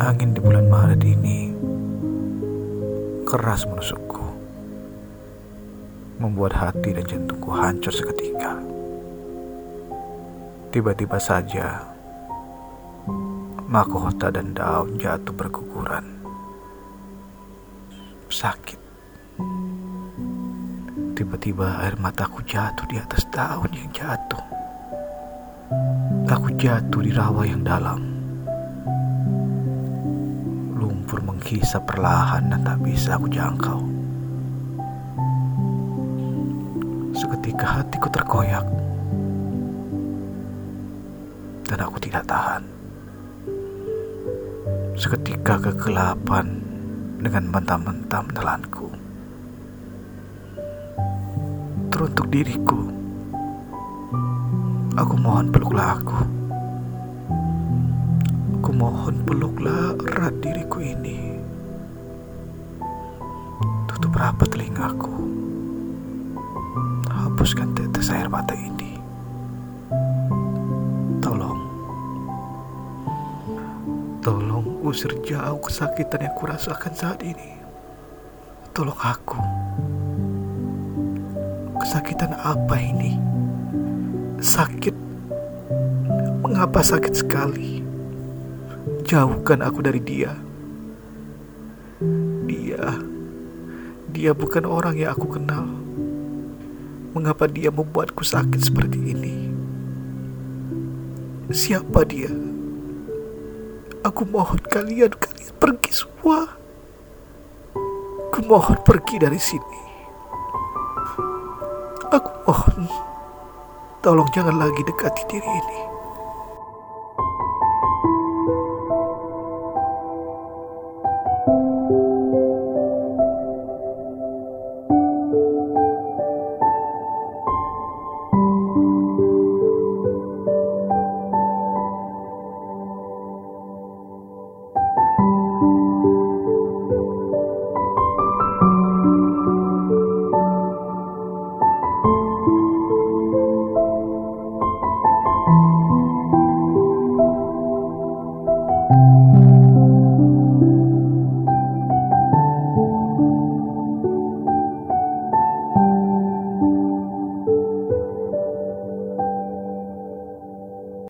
Angin di bulan Maret ini keras menusukku, membuat hati dan jantungku hancur seketika. Tiba-tiba saja, mahkota dan daun jatuh berguguran. Sakit. Tiba-tiba air mataku jatuh di atas daun yang jatuh. Aku jatuh di rawa yang dalam lumpur menghisap perlahan dan tak bisa aku jangkau. Seketika hatiku terkoyak dan aku tidak tahan. Seketika kegelapan dengan mentah-mentah menelanku. Teruntuk diriku, aku mohon peluklah aku. Aku mohon peluklah erat diriku ini. Tutup rapat telingaku. Hapuskan tetes air mata ini. Tolong. Tolong usir jauh kesakitan yang kurasakan saat ini. Tolong aku. Kesakitan apa ini? Sakit. Mengapa sakit sekali? Jauhkan aku dari dia. Dia, dia bukan orang yang aku kenal. Mengapa dia membuatku sakit seperti ini? Siapa dia? Aku mohon kalian, kalian pergi semua. Aku mohon pergi dari sini. Aku mohon, tolong jangan lagi dekati diri ini.